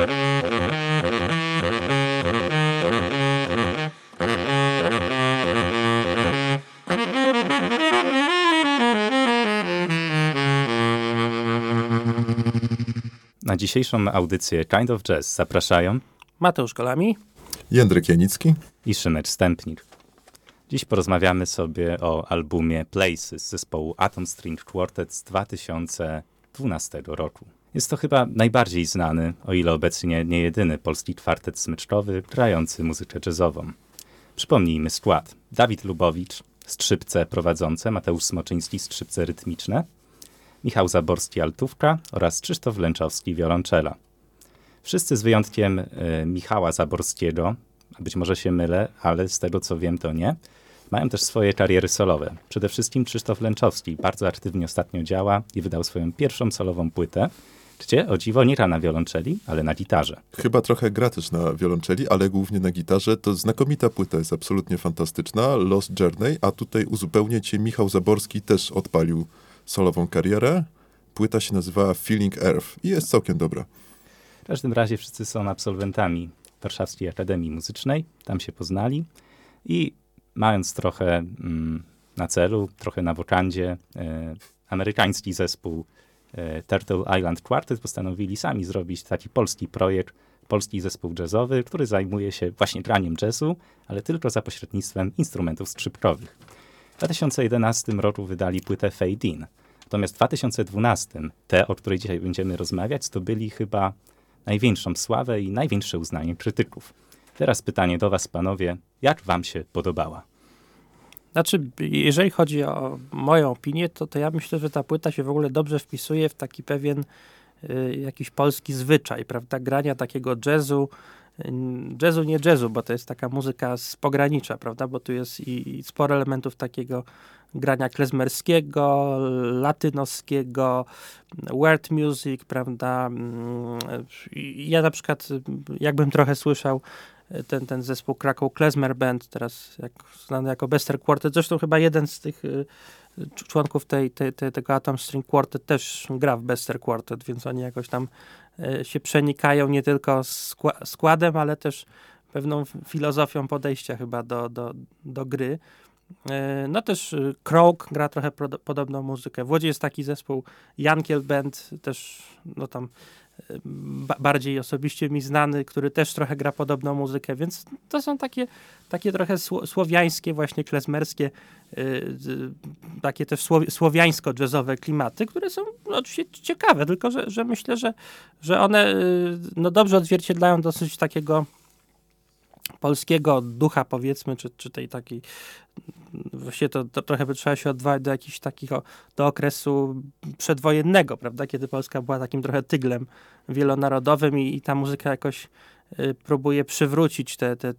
Na dzisiejszą audycję Kind of Jazz zapraszają Mateusz Kolami, Jędrek Janicki i Szymek Stępnik. Dziś porozmawiamy sobie o albumie Places zespołu Atom String Quartet z 2012 roku. Jest to chyba najbardziej znany, o ile obecnie nie jedyny polski kwartet smyczkowy grający muzykę jazzową. Przypomnijmy skład. Dawid Lubowicz, skrzypce prowadzące, Mateusz Smoczyński, skrzypce rytmiczne, Michał Zaborski, altówka oraz Krzysztof Lęczowski, wiolonczela. Wszyscy z wyjątkiem y, Michała Zaborskiego, być może się mylę, ale z tego co wiem to nie, mają też swoje kariery solowe. Przede wszystkim Krzysztof Lęczowski bardzo aktywnie ostatnio działa i wydał swoją pierwszą solową płytę, gdzie o dziwo nie gra na wiolonczeli, ale na gitarze. Chyba trochę gra też na wiolonczeli, ale głównie na gitarze. To znakomita płyta, jest absolutnie fantastyczna. Lost Journey, a tutaj uzupełnię cię, Michał Zaborski też odpalił solową karierę. Płyta się nazywa Feeling Earth i jest całkiem dobra. W każdym razie wszyscy są absolwentami Warszawskiej Akademii Muzycznej, tam się poznali i mając trochę mm, na celu, trochę na wokandzie, e, amerykański zespół e, Turtle Island Quartet postanowili sami zrobić taki polski projekt, polski zespół jazzowy, który zajmuje się właśnie graniem jazzu, ale tylko za pośrednictwem instrumentów skrzypkowych. W 2011 roku wydali płytę Fade In. Natomiast w 2012 te, o której dzisiaj będziemy rozmawiać, zdobyli chyba największą sławę i największe uznanie krytyków. Teraz pytanie do was, panowie, jak wam się podobała? Znaczy, jeżeli chodzi o moją opinię, to, to ja myślę, że ta płyta się w ogóle dobrze wpisuje w taki pewien y, jakiś polski zwyczaj, prawda? Grania takiego jazzu, y, jazzu nie jazzu, bo to jest taka muzyka z pogranicza, prawda? Bo tu jest i, i sporo elementów takiego grania klezmerskiego, latynoskiego, world music, prawda? Mm, Ja na przykład, jakbym trochę słyszał ten, ten zespół Krakow Klezmer Band, teraz jak, znany jako Bester Quartet, zresztą chyba jeden z tych y, członków tej, tej, tej, tego Atom String Quartet też gra w Bester Quartet, więc oni jakoś tam y, się przenikają nie tylko skła składem, ale też pewną filozofią podejścia chyba do, do, do gry. E, No też y, Krog gra trochę podobną muzykę. W Łodzi jest taki zespół Jankiel Band, też no tam y, bardziej osobiście mi znany, który też trochę gra podobną muzykę, więc to są takie, takie trochę sło słowiańskie, właśnie klezmerskie, y, y, takie też słow słowiańsko-jazzowe klimaty, które są oczywiście ciekawe, tylko że, że myślę, że, że one y, no, dobrze odzwierciedlają dosyć takiego polskiego ducha, powiedzmy, czy, czy tej takiej, właściwie to, to trochę by trzeba się odwołać do jakichś takich, o, do okresu przedwojennego, prawda, kiedy Polska była takim trochę tyglem wielonarodowym i, i ta muzyka jakoś y, próbuje przywrócić te, te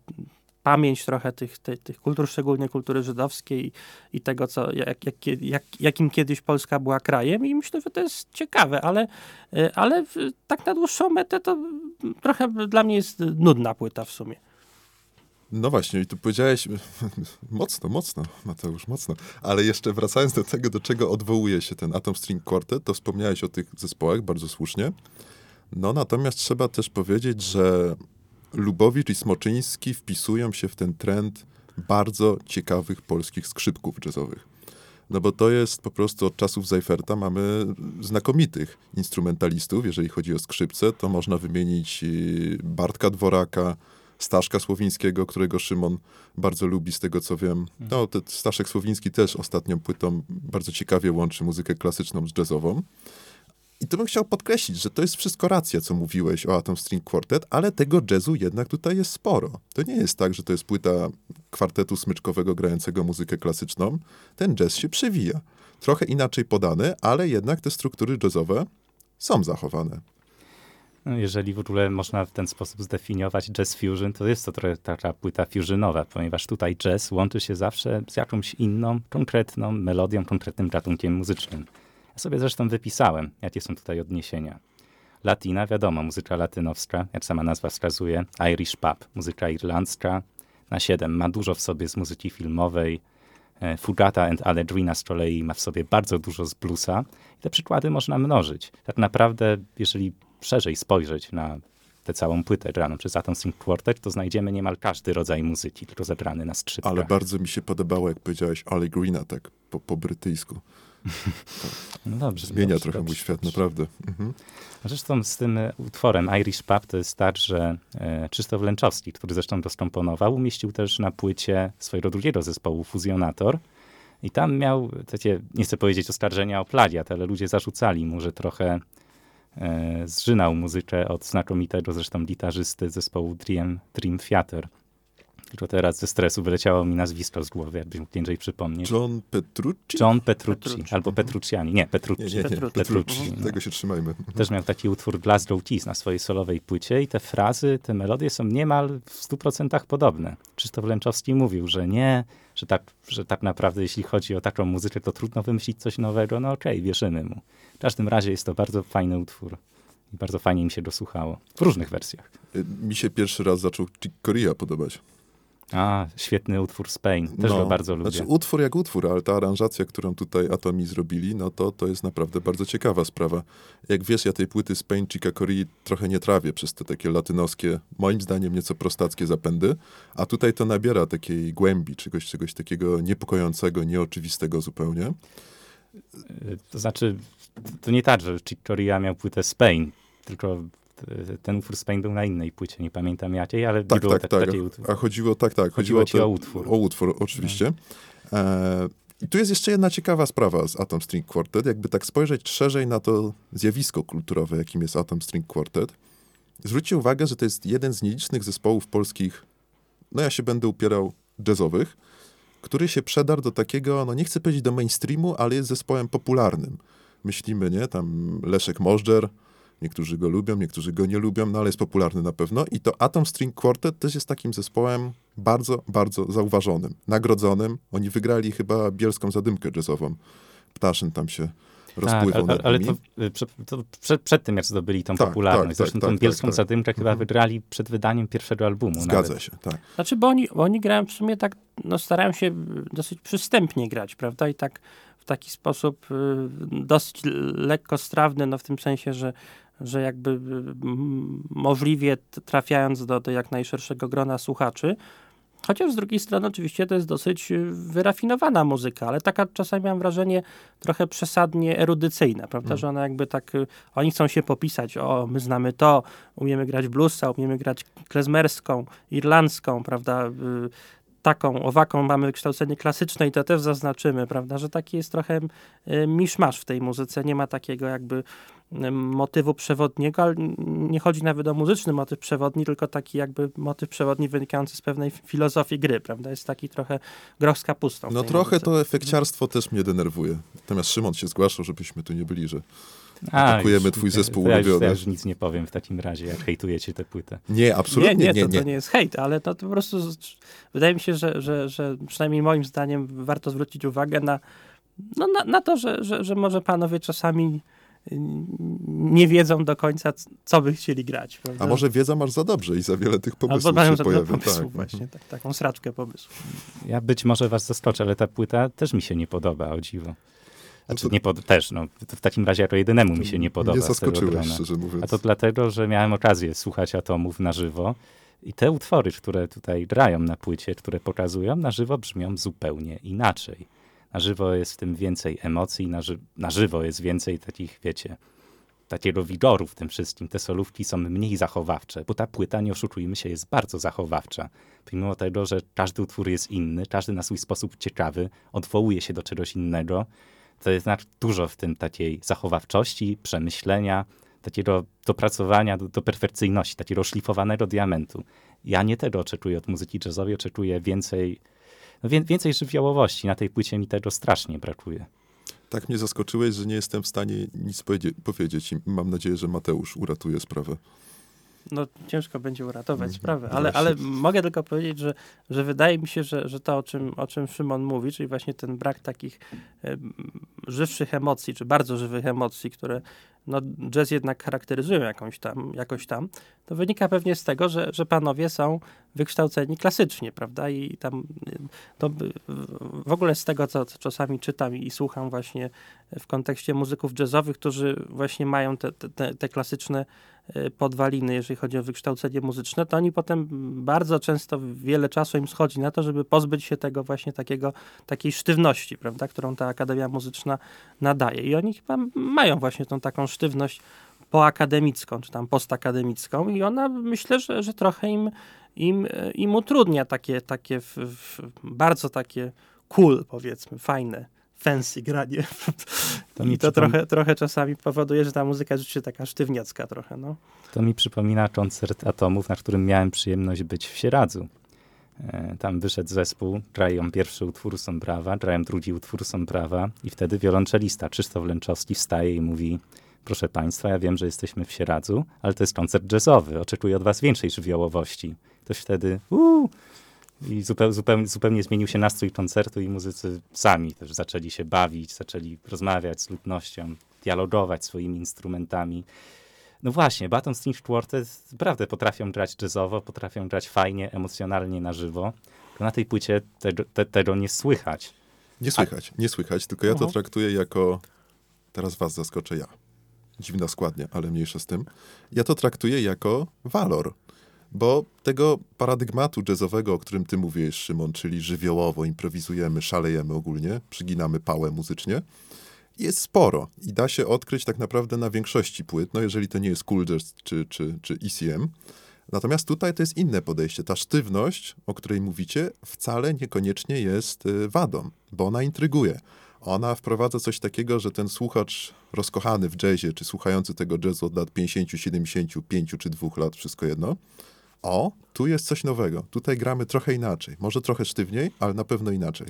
pamięć trochę tych, tych, tych kultur, szczególnie kultury żydowskiej i, i tego, co, jak, jak, jak, jakim kiedyś Polska była krajem i myślę, że to jest ciekawe, ale, y, ale tak na dłuższą metę to trochę dla mnie jest nudna płyta w sumie. No właśnie, i tu powiedziałeś mocno, mocno, Mateusz, mocno. Ale jeszcze wracając do tego, do czego odwołuje się ten Atom String Quartet, to wspomniałeś o tych zespołach bardzo słusznie. No natomiast trzeba też powiedzieć, że Lubowicz i Smoczyński wpisują się w ten trend bardzo ciekawych polskich skrzypków jazzowych. No bo to jest po prostu od czasów Zajferta mamy znakomitych instrumentalistów. Jeżeli chodzi o skrzypce, to można wymienić y, Bartka Dworaka, Staszka Słowińskiego, którego Szymon bardzo lubi, z tego co wiem. No, ten Staszek Słowiński też ostatnią płytą bardzo ciekawie łączy muzykę klasyczną z jazzową. I to bym chciał podkreślić, że to jest wszystko racja, co mówiłeś o Atom String Quartet, ale tego jazzu jednak tutaj jest sporo. To nie jest tak, że to jest płyta kwartetu smyczkowego grającego muzykę klasyczną. Ten jazz się przewija. Trochę inaczej podany, ale jednak te struktury jazzowe są zachowane. Jeżeli w ogóle można w ten sposób zdefiniować jazz fusion, to jest to trochę taka płyta fusionowa, ponieważ tutaj jazz łączy się zawsze z jakąś inną, konkretną melodią, konkretnym gatunkiem muzycznym. Ja sobie zresztą wypisałem, jakie są tutaj odniesienia. Latina, wiadomo, muzyka latynowska, jak sama nazwa wskazuje, Irish pop, muzyka irlandzka, na 7 ma dużo w sobie z muzyki filmowej, e, Fugata and Allegrina z kolei ma w sobie bardzo dużo z bluesa. I te przykłady można mnożyć. Tak naprawdę, jeżeli szerzej spojrzeć na tę całą płytę graną przez Atom String Quartet, to znajdziemy niemal każdy rodzaj muzyki, tylko zebrany na skrzypkach. Ale bardzo mi się podobało, jak powiedziałeś Allegrina, tak po, po brytyjsku. No dobrze. Zmienia dobrze, trochę dobrze, mój świat, dobrze. naprawdę. Mhm. Zresztą z tym e, utworem Irish Pub to jest tak, że e, Krzysztof Lęczowski, który zresztą to skomponował, umieścił też na płycie swojego drugiego zespołu Fuzjonator. I tam miał takie, nie chcę powiedzieć oskarżenia o plagiat, ale ludzie zarzucali mu, że trochę zżynał muzykę od znakomitego zresztą gitarzysty zespołu Dream, Dream Theater. Tylko teraz ze stresu wyleciało mi nazwisko z głowy, jakbyś mógł więcej przypomnieć. John Petrucci? John Petrucci, Petrucci. albo Petrucciani. Nie, Petrucci. Nie, nie, nie. Petrucci. Petrucci. No. Tego się trzymajmy. Też miał taki utwór Glasgow Keys na swojej solowej płycie i te frazy, te melodie są niemal w 100% podobne. Krzysztof Lęczowski mówił, że nie, że tak, że tak naprawdę jeśli chodzi o taką muzykę, to trudno wymyślić coś nowego. No okej, wierzymy mu. W każdym razie jest to bardzo fajny utwór i bardzo fajnie mi się go słuchało. W różnych wersjach. Y, Mi się pierwszy raz zaczął Chick Corea podobać. A, świetny utwór Spain. Też go bardzo lubię. Znaczy utwór jak utwór, ale ta aranżacja, którą tutaj Atomi zrobili, no to, to jest naprawdę bardzo ciekawa sprawa. Jak wiesz, ja tej płyty Spain Chica Corea trochę nie trawię przez te takie latynoskie, moim zdaniem nieco prostackie zapędy, a tutaj to nabiera takiej głębi, czegoś, czegoś takiego niepokojącego, nieoczywistego zupełnie. Y, To znaczy, to nie tak, że Chick Corea miał płytę Spain, tylko ten utwór Spain był na innej płycie, nie pamiętam jakiej, ale Tak, było tak, tak, tak. takiej utwór. A chodziło, tak, tak. Chodziło ci te- o utwór. O utwór, oczywiście. E, I tu jest jeszcze jedna ciekawa sprawa z Atom String Quartet. Jakby tak spojrzeć szerzej na to zjawisko kulturowe, jakim jest Atom String Quartet, zwróćcie uwagę, że to jest jeden z nielicznych zespołów polskich, no ja się będę upierał, jazzowych, który się przedarł do takiego, no nie chcę powiedzieć do mainstreamu, ale jest zespołem popularnym. Myślimy, nie? Tam Leszek Możdżer, niektórzy go lubią, niektórzy go nie lubią, no ale jest popularny na pewno. I to Atom String Quartet też jest takim zespołem bardzo, bardzo zauważonym, nagrodzonym. Oni wygrali chyba bielską zadymkę jazzową. Ptaszyn tam się Tak, rozpływał ale, nad ale nimi. to, y, przed, to przed, przed tym, jak zdobyli tą Tak, popularność. tak, Zresztą tak, tą tak, bielską tak. zadymkę chyba Mhm. wygrali przed wydaniem pierwszego albumu. Zgadza nawet. się, tak. Znaczy, bo oni, bo oni grają w sumie tak, no starają się dosyć przystępnie grać, prawda? I tak w taki sposób y, dosyć lekkostrawny, no w tym sensie, że, że jakby y, możliwie trafiając do, do jak najszerszego grona słuchaczy. Chociaż z drugiej strony oczywiście to jest dosyć y, wyrafinowana muzyka, ale taka czasami mam wrażenie trochę przesadnie erudycyjna, prawda, Mm. że ona jakby tak, y, oni chcą się popisać, o my znamy to, umiemy grać bluesa, umiemy grać klezmerską, irlandzką, prawda, taką, owaką mamy wykształcenie klasyczne i to też zaznaczymy, prawda, że taki jest trochę miszmasz w tej muzyce, nie ma takiego jakby motywu przewodniego, ale nie chodzi nawet o muzyczny motyw przewodni, tylko taki jakby motyw przewodni wynikający z pewnej filozofii gry, prawda, jest taki trochę groch z kapustą. No trochę muzyce. to efekciarstwo też mnie denerwuje. Natomiast Szymon się zgłaszał, żebyśmy tu nie byli, że A, Atakujemy już- twój zespół ja ulubiony. ja już nic nie powiem w takim razie, jak hejtujecie tę płytę. nie, absolutnie nie, nie, nie, nie. to, to nie jest hejt, ale to, to po prostu wydaje mi się, że, że, że przynajmniej moim zdaniem warto zwrócić uwagę na, no, na, na to, że, że, że może panowie czasami nie wiedzą do końca, co by chcieli grać. Prawda? A może wiedza masz za dobrze i za wiele tych pomysłów Albo mają się pojawia. pomysłów Tak. właśnie, tak, taką sraczkę pomysłów. Ja być może was zaskoczę, ale ta płyta też mi się nie podoba, o dziwo. Znaczy, No to- nie pod, też, no. To w takim razie jako jedynemu mi się nie podoba. Nie zaskoczyłeś, szczerze mówiąc. A to dlatego, że miałem okazję słuchać Atomów na żywo i te utwory, które tutaj grają na płycie, które pokazują, na żywo brzmią zupełnie inaczej. Na żywo jest w tym więcej emocji, na, ży na żywo jest więcej takich, wiecie, takiego wigoru w tym wszystkim. Te solówki są mniej zachowawcze, bo ta płyta, nie oszukujmy się, jest bardzo zachowawcza. Pomimo tego, że każdy utwór jest inny, każdy na swój sposób ciekawy, odwołuje się do czegoś innego, to jest tak dużo w tym takiej zachowawczości, przemyślenia, takiego dopracowania do, do perfekcyjności, takiego szlifowanego diamentu. Ja nie tego oczekuję od muzyki jazzowej, oczekuję więcej, no wie, więcej żywiołowości. Na tej płycie mi tego strasznie brakuje. Tak mnie zaskoczyłeś, że nie jestem w stanie nic powiedzie- powiedzieć i mam nadzieję, że Mateusz uratuje sprawę. No ciężko będzie uratować Mhm, sprawę, no ale, ale mogę tylko powiedzieć, że, że wydaje mi się, że, że to, o czym, o czym Szymon mówi, czyli właśnie ten brak takich żywszych emocji, czy bardzo żywych emocji, które no, jazz jednak charakteryzują jakąś tam, jakoś tam, to wynika pewnie z tego, że, że panowie są wykształceni klasycznie, prawda? I tam to w ogóle z tego, co, co czasami czytam i słucham właśnie w kontekście muzyków jazzowych, którzy właśnie mają te, te, te klasyczne e, podwaliny, jeżeli chodzi o wykształcenie muzyczne, to oni potem bardzo często wiele czasu im schodzi na to, żeby pozbyć się tego właśnie takiego, takiej sztywności, prawda, którą ta Akademia Muzyczna nadaje. I oni chyba mają właśnie tą taką sztywność poakademicką, czy tam postakademicką i ona myślę, że, że trochę im, im, im utrudnia takie, takie w, w bardzo takie cool, powiedzmy, fajne fancy granie. To I to trochę, trochę czasami powoduje, że ta muzyka jest rzeczywiście taka sztywniacka trochę. No. To mi przypomina koncert Atomów, na którym miałem przyjemność być w Sieradzu. E, tam wyszedł zespół, grają pierwszy utwór są brawa, grają drugi utwór są brawa i wtedy wiolonczelista Krzysztof Lęczowski wstaje i mówi proszę państwa, ja wiem, że jesteśmy w Sieradzu, ale to jest koncert jazzowy, oczekuję od was większej żywiołowości. Ktoś wtedy uuu, i zupełnie, zupełnie, zupełnie zmienił się nastrój koncertu i muzycy sami też zaczęli się bawić, zaczęli rozmawiać z ludnością, dialogować swoimi instrumentami. No właśnie, Baton String Quartet naprawdę potrafią grać jazzowo, potrafią grać fajnie, emocjonalnie na żywo. Na tej płycie tego, te, tego nie słychać. Nie słychać, A... nie słychać, tylko ja to traktuję jako, teraz was zaskoczę ja, dziwna składnia, ale mniejsza z tym, ja to traktuję jako walor. Bo tego paradygmatu jazzowego, o którym ty mówisz, Szymon, czyli żywiołowo improwizujemy, szalejemy ogólnie, przyginamy pałę muzycznie, jest sporo i da się odkryć tak naprawdę na większości płyt, no jeżeli to nie jest cool jazz czy, czy, czy ECM. Natomiast tutaj to jest inne podejście. Ta sztywność, o której mówicie, wcale niekoniecznie jest y, wadą, bo ona intryguje. Ona wprowadza coś takiego, że ten słuchacz rozkochany w jazzie, czy słuchający tego jazzu od lat 50, 75 czy dwóch lat, wszystko jedno, o, tu jest coś nowego. Tutaj gramy trochę inaczej. Może trochę sztywniej, ale na pewno inaczej.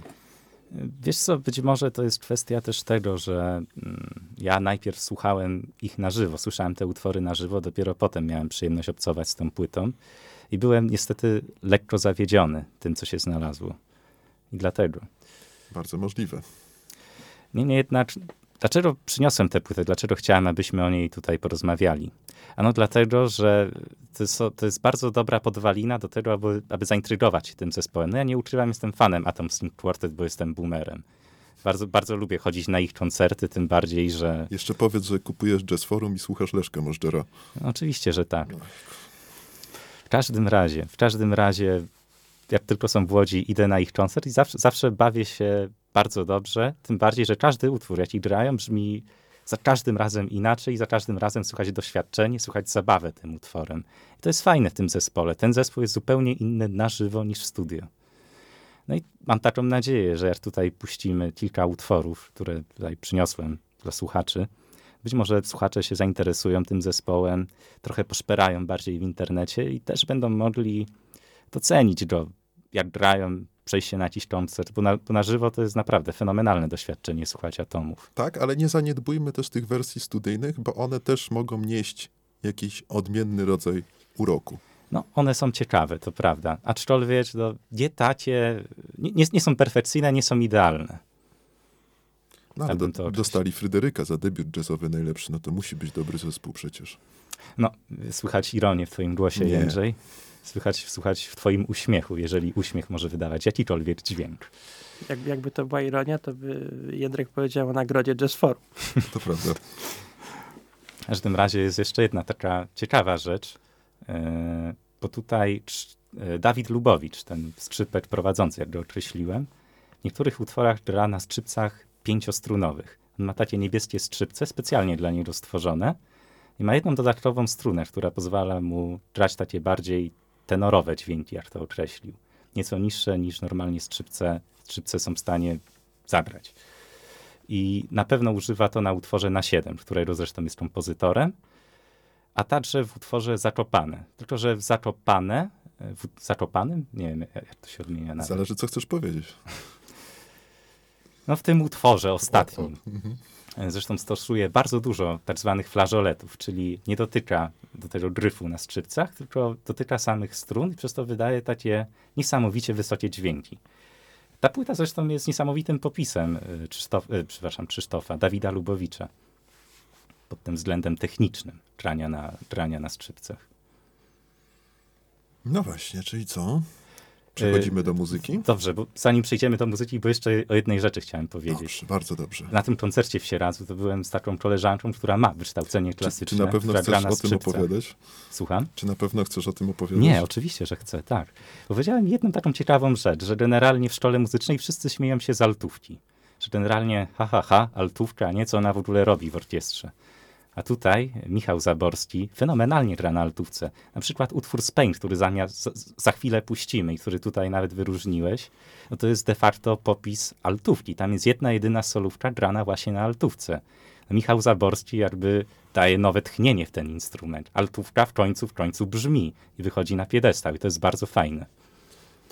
Wiesz co, być może to jest kwestia też tego, że mm, ja najpierw słuchałem ich na żywo, słyszałem te utwory na żywo, dopiero potem miałem przyjemność obcować z tą płytą i byłem niestety lekko zawiedziony tym, co się znalazło. I dlatego. Bardzo możliwe. Niemniej jednak, dlaczego przyniosłem tę płytę? Dlaczego chciałem, abyśmy o niej tutaj porozmawiali? Ano dlatego, że to jest, to jest bardzo dobra podwalina do tego, aby, aby zaintrygować się tym zespołem. No ja nie ukrywam, jestem fanem Atom String Quartet, bo jestem boomerem. Bardzo, bardzo lubię chodzić na ich koncerty, tym bardziej, że... Jeszcze powiedz, że kupujesz Jazz Forum i słuchasz Leszka Możdżera. No, oczywiście, że tak. W każdym razie, w każdym razie, jak tylko są w Łodzi, idę na ich koncert i zawsze, zawsze bawię się bardzo dobrze, tym bardziej, że każdy utwór, jaki grają, brzmi za każdym razem inaczej, za każdym razem słuchać doświadczenie, słuchać zabawę tym utworem. I to jest fajne w tym zespole. Ten zespół jest zupełnie inny na żywo niż w studio. No i mam taką nadzieję, że jak tutaj puścimy kilka utworów, które tutaj przyniosłem dla słuchaczy, być może słuchacze się zainteresują tym zespołem, trochę poszperają bardziej w internecie i też będą mogli docenić go, jak grają, przejść się na jakiś koncert, bo na, bo na żywo to jest naprawdę fenomenalne doświadczenie słuchać atomów. Tak, ale nie zaniedbujmy też tych wersji studyjnych, bo one też mogą nieść jakiś odmienny rodzaj uroku. No, one są ciekawe, to prawda. Aczkolwiek no, nie tacie, nie, nie są perfekcyjne, nie są idealne. No, ale do, dostali Fryderyka za debiut jazzowy najlepszy, no to musi być dobry zespół przecież. No, słychać ironię w twoim głosie, nie. Jędrzej słychać, słuchać w twoim uśmiechu, jeżeli uśmiech może wydawać jakikolwiek dźwięk. Jak, jakby to była ironia, to by Jędrek powiedział o nagrodzie Jazz Forum. To prawda. W każdym razie jest jeszcze jedna taka ciekawa rzecz, yy, bo tutaj yy, Dawid Lubowicz, ten skrzypek prowadzący, jak go określiłem, w niektórych utworach gra na skrzypcach pięciostrunowych. On ma takie niebieskie skrzypce, specjalnie dla niego stworzone i ma jedną dodatkową strunę, która pozwala mu grać takie bardziej tenorowe dźwięki, jak to określił. Nieco niższe niż normalnie skrzypce, skrzypce są w stanie zagrać. I na pewno używa to na utworze na 7, którego zresztą jest kompozytorem, a także w utworze Zakopane. Tylko, że w Zakopane, w Zakopanym? Nie wiem, jak to się odmienia. Nawet. Zależy, co chcesz powiedzieć. No w tym utworze ostatnim. Mhm. Zresztą stosuje bardzo dużo tak zwanych flażoletów, czyli nie dotyka do tego gryfu na skrzypcach, tylko dotyka samych strun i przez to wydaje takie niesamowicie wysokie dźwięki. Ta płyta zresztą jest niesamowitym popisem e, Krzysztof, e, przepraszam, Krzysztofa, Dawida Lubowicza. pod tym względem technicznym grania na, grania na skrzypcach. No właśnie, czyli co? Przechodzimy do muzyki? Dobrze, bo zanim przejdziemy do muzyki, bo jeszcze o jednej rzeczy chciałem powiedzieć. Dobrze, bardzo dobrze. Na tym koncercie w Sieradzu to byłem z taką koleżanką, która ma wykształcenie klasyczne. Czy, czy na pewno chcesz o tym opowiadać? Słucham? Czy na pewno chcesz o tym opowiadać? Nie, oczywiście, że chcę, tak. Powiedziałem jedną taką ciekawą rzecz, że generalnie w szkole muzycznej wszyscy śmieją się z altówki. Że generalnie ha, ha, ha, altówka, nie co ona w ogóle robi w orkiestrze. A tutaj Michał Zaborski fenomenalnie gra na altówce. Na przykład utwór Spain, który zamiast, za chwilę puścimy i który tutaj nawet wyróżniłeś, no to jest de facto popis altówki. Tam jest jedna, jedyna solówka grana właśnie na altówce. Michał Zaborski jakby daje nowe tchnienie w ten instrument. Altówka w końcu, w końcu brzmi i wychodzi na piedestał i to jest bardzo fajne.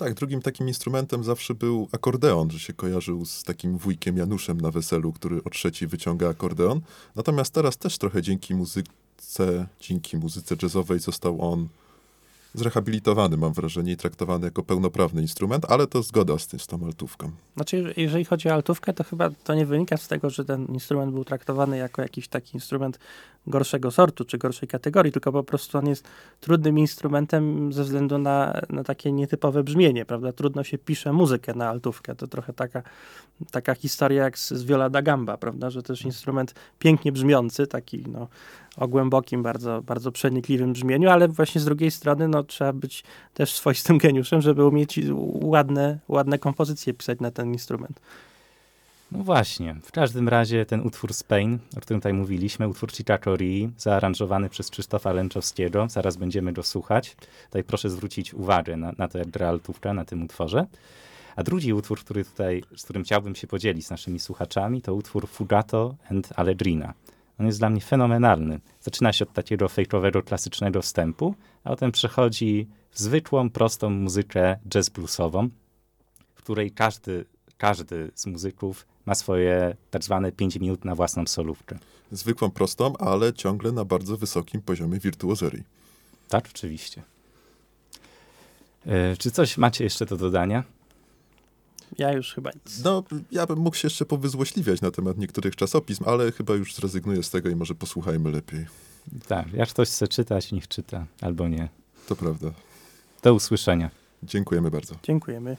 Tak, drugim takim instrumentem zawsze był akordeon, że się kojarzył z takim wujkiem Januszem na weselu, który o trzeci wyciąga akordeon. Natomiast teraz też trochę dzięki muzyce, dzięki muzyce jazzowej został on zrehabilitowany, mam wrażenie, i traktowany jako pełnoprawny instrument, ale to zgoda z, z tą altówką. Znaczy, jeżeli chodzi o altówkę, to chyba to nie wynika z tego, że ten instrument był traktowany jako jakiś taki instrument gorszego sortu czy gorszej kategorii, tylko po prostu on jest trudnym instrumentem ze względu na, na takie nietypowe brzmienie, prawda? Trudno się pisze muzykę na altówkę. To trochę taka, taka historia jak z, z Viola da Gamba, prawda? Że też instrument pięknie brzmiący, taki no, o głębokim, bardzo, bardzo przenikliwym brzmieniu, ale właśnie z drugiej strony no, trzeba być też swoistym geniuszem, żeby umieć ładne, ładne kompozycje pisać na ten instrument. No właśnie, w każdym razie ten utwór Spain, o którym tutaj mówiliśmy, utwór Chicacorii, zaaranżowany przez Krzysztofa Lęczowskiego, zaraz będziemy go słuchać. Tutaj proszę zwrócić uwagę na, na to, jak gra altówka na tym utworze. A drugi utwór, który tutaj, z którym chciałbym się podzielić z naszymi słuchaczami, to utwór Fugato and Allegrina. On jest dla mnie fenomenalny. Zaczyna się od takiego fejkowego, klasycznego wstępu, a potem przechodzi w zwykłą, prostą muzykę jazz bluesową, w której każdy, każdy z muzyków ma swoje tak zwane 5 minut na własną solówkę. Zwykłą, prostą, ale ciągle na bardzo wysokim poziomie wirtuozerii. Tak, oczywiście. E, czy coś macie jeszcze do dodania? Ja już chyba nic. No, ja bym mógł się jeszcze powyzłośliwiać na temat niektórych czasopism, ale chyba już zrezygnuję z tego i może posłuchajmy lepiej. Tak, jak ktoś chce czytać, niech czyta, albo nie. To prawda. Do usłyszenia. Dziękujemy bardzo. Dziękujemy.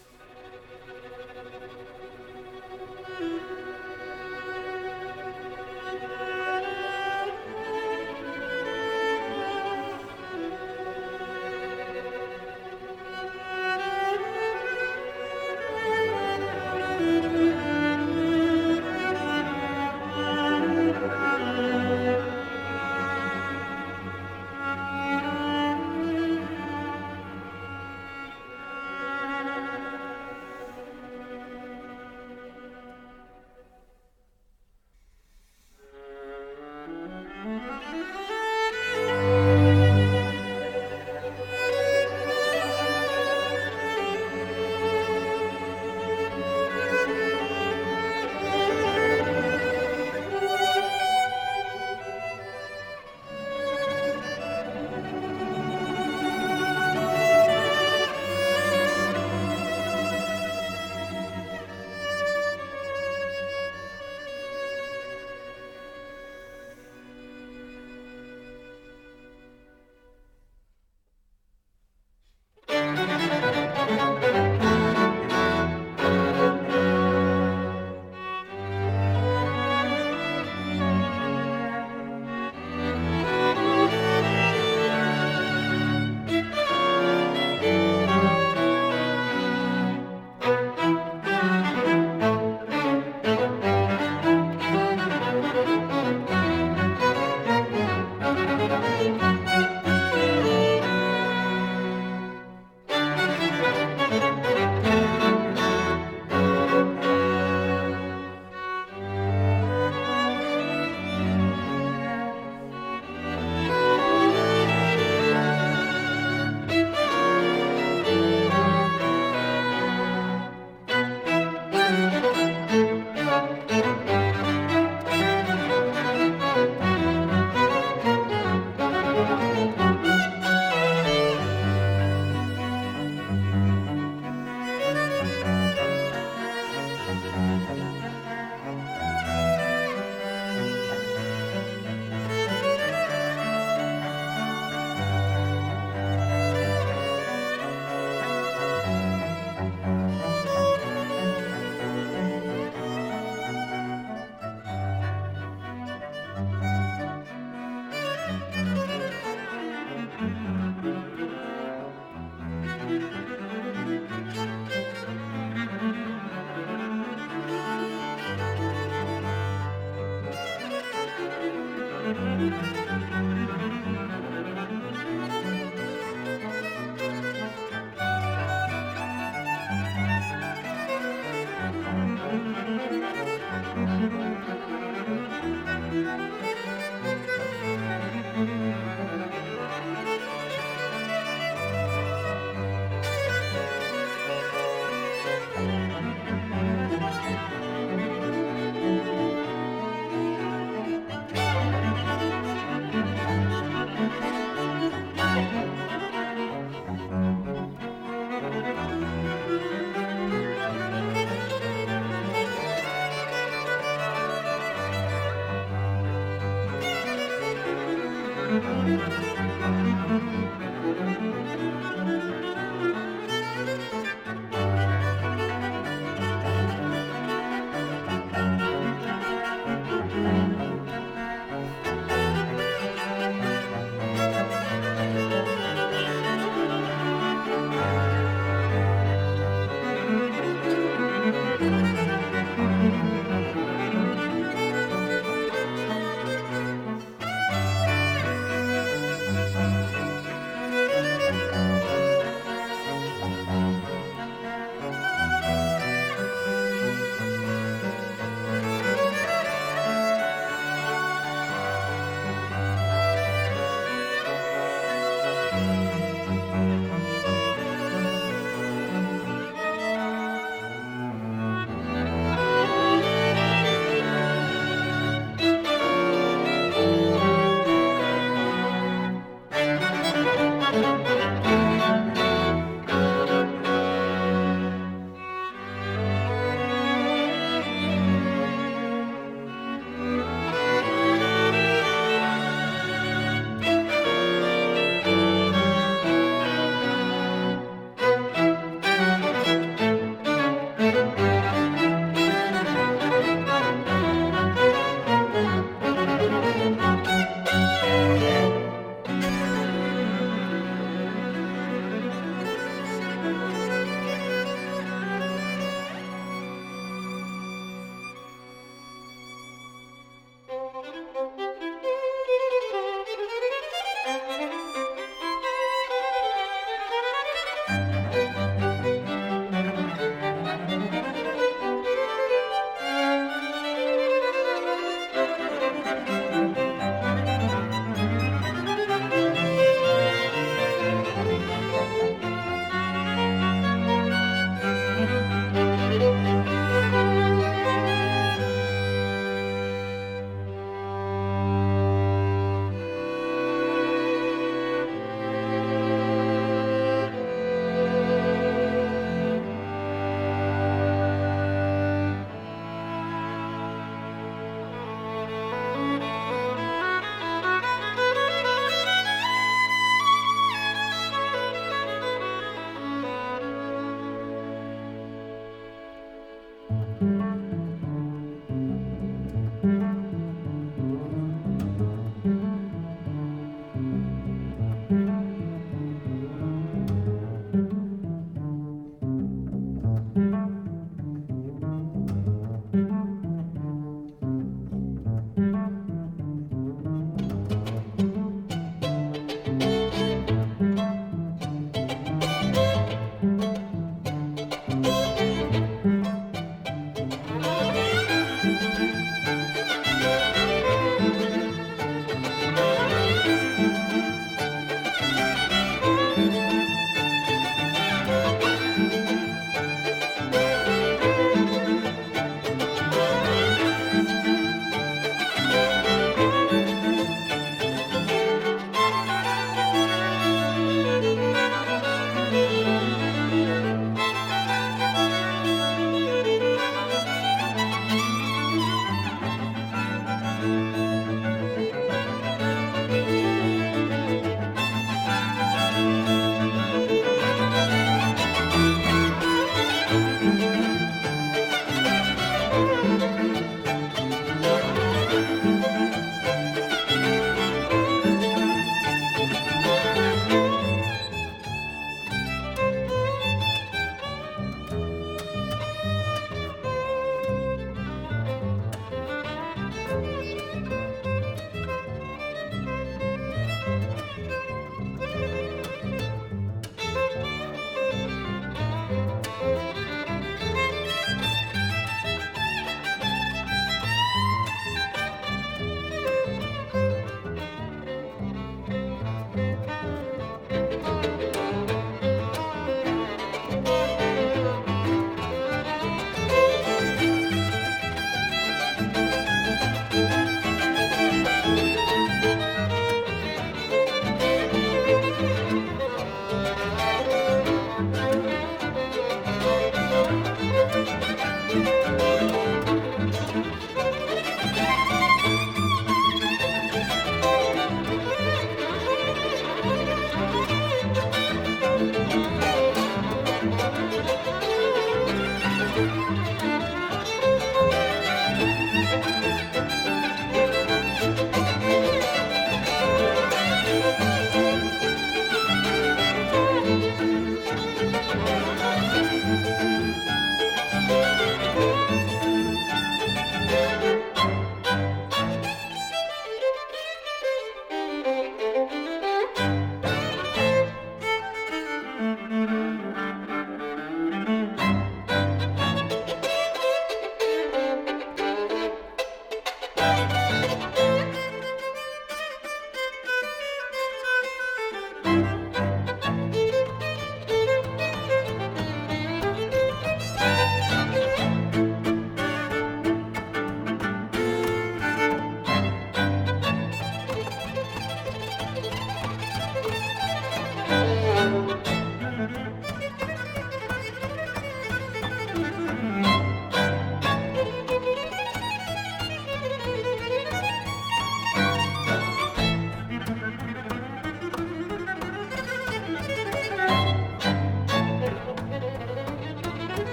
Bye.